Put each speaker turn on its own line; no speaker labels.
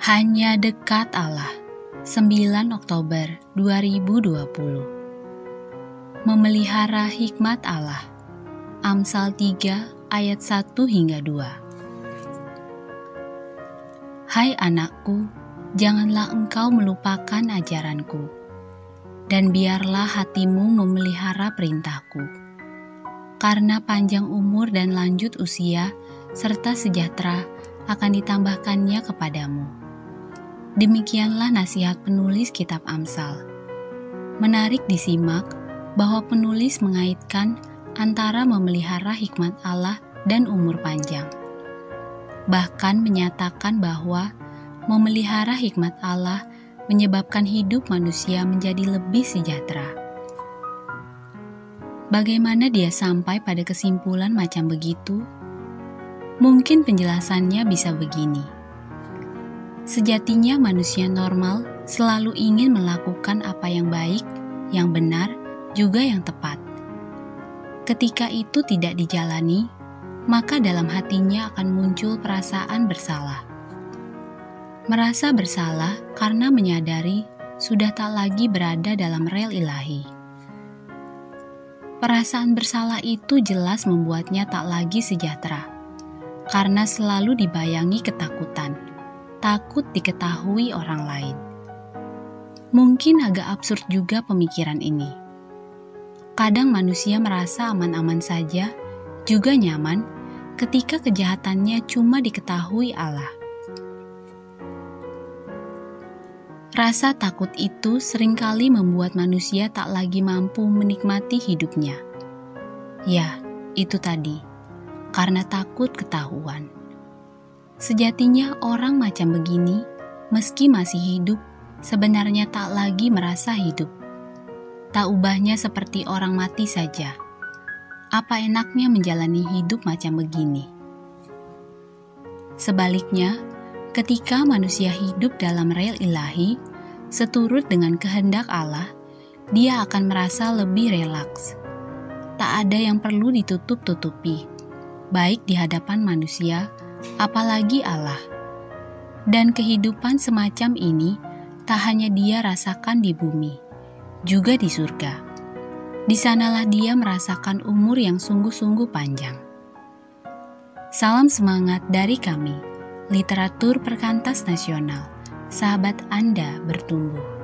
Hanya dekat Allah. 9 Oktober 2020. Memelihara hikmat Allah. Amsal 3 ayat 1 hingga 2. Hai anakku, janganlah engkau melupakan ajaranku, dan biarlah hatimu memelihara perintahku. Karena panjang umur dan lanjut usia, serta sejahtera akan ditambahkannya kepadamu Demikianlah nasihat penulis kitab Amsal. Menarik disimak bahwa penulis mengaitkan antara memelihara hikmat Allah dan umur panjang. Bahkan menyatakan bahwa memelihara hikmat Allah menyebabkan hidup manusia menjadi lebih sejahtera. Bagaimana dia sampai pada kesimpulan macam begitu? Mungkin penjelasannya bisa begini Sejatinya manusia normal selalu ingin melakukan apa yang baik, yang benar, juga yang tepat. Ketika itu tidak dijalani, maka dalam hatinya akan muncul perasaan bersalah. Merasa bersalah karena menyadari sudah tak lagi berada dalam rel ilahi. Perasaan bersalah itu jelas membuatnya tak lagi sejahtera, karena selalu dibayangi ketakutan takut diketahui orang lain. Mungkin agak absurd juga pemikiran ini. Kadang manusia merasa aman-aman saja, juga nyaman ketika kejahatannya cuma diketahui Allah. Rasa takut itu sering kali membuat manusia tak lagi mampu menikmati hidupnya. Ya, itu tadi, karena takut ketahuan. Sejatinya orang macam begini, meski masih hidup, sebenarnya tak lagi merasa hidup. Tak ubahnya seperti orang mati saja. Apa enaknya menjalani hidup macam begini? Sebaliknya, ketika manusia hidup dalam rel ilahi, seturut dengan kehendak Allah, dia akan merasa lebih relaks. Tak ada yang perlu ditutup-tutupi, baik di hadapan manusia apalagi Allah. Dan kehidupan semacam ini tak hanya dia rasakan di bumi, juga di surga. Di sanalah dia merasakan umur yang sungguh-sungguh panjang. Salam semangat dari kami, literatur perkantas nasional. Sahabat Anda bertumbuh.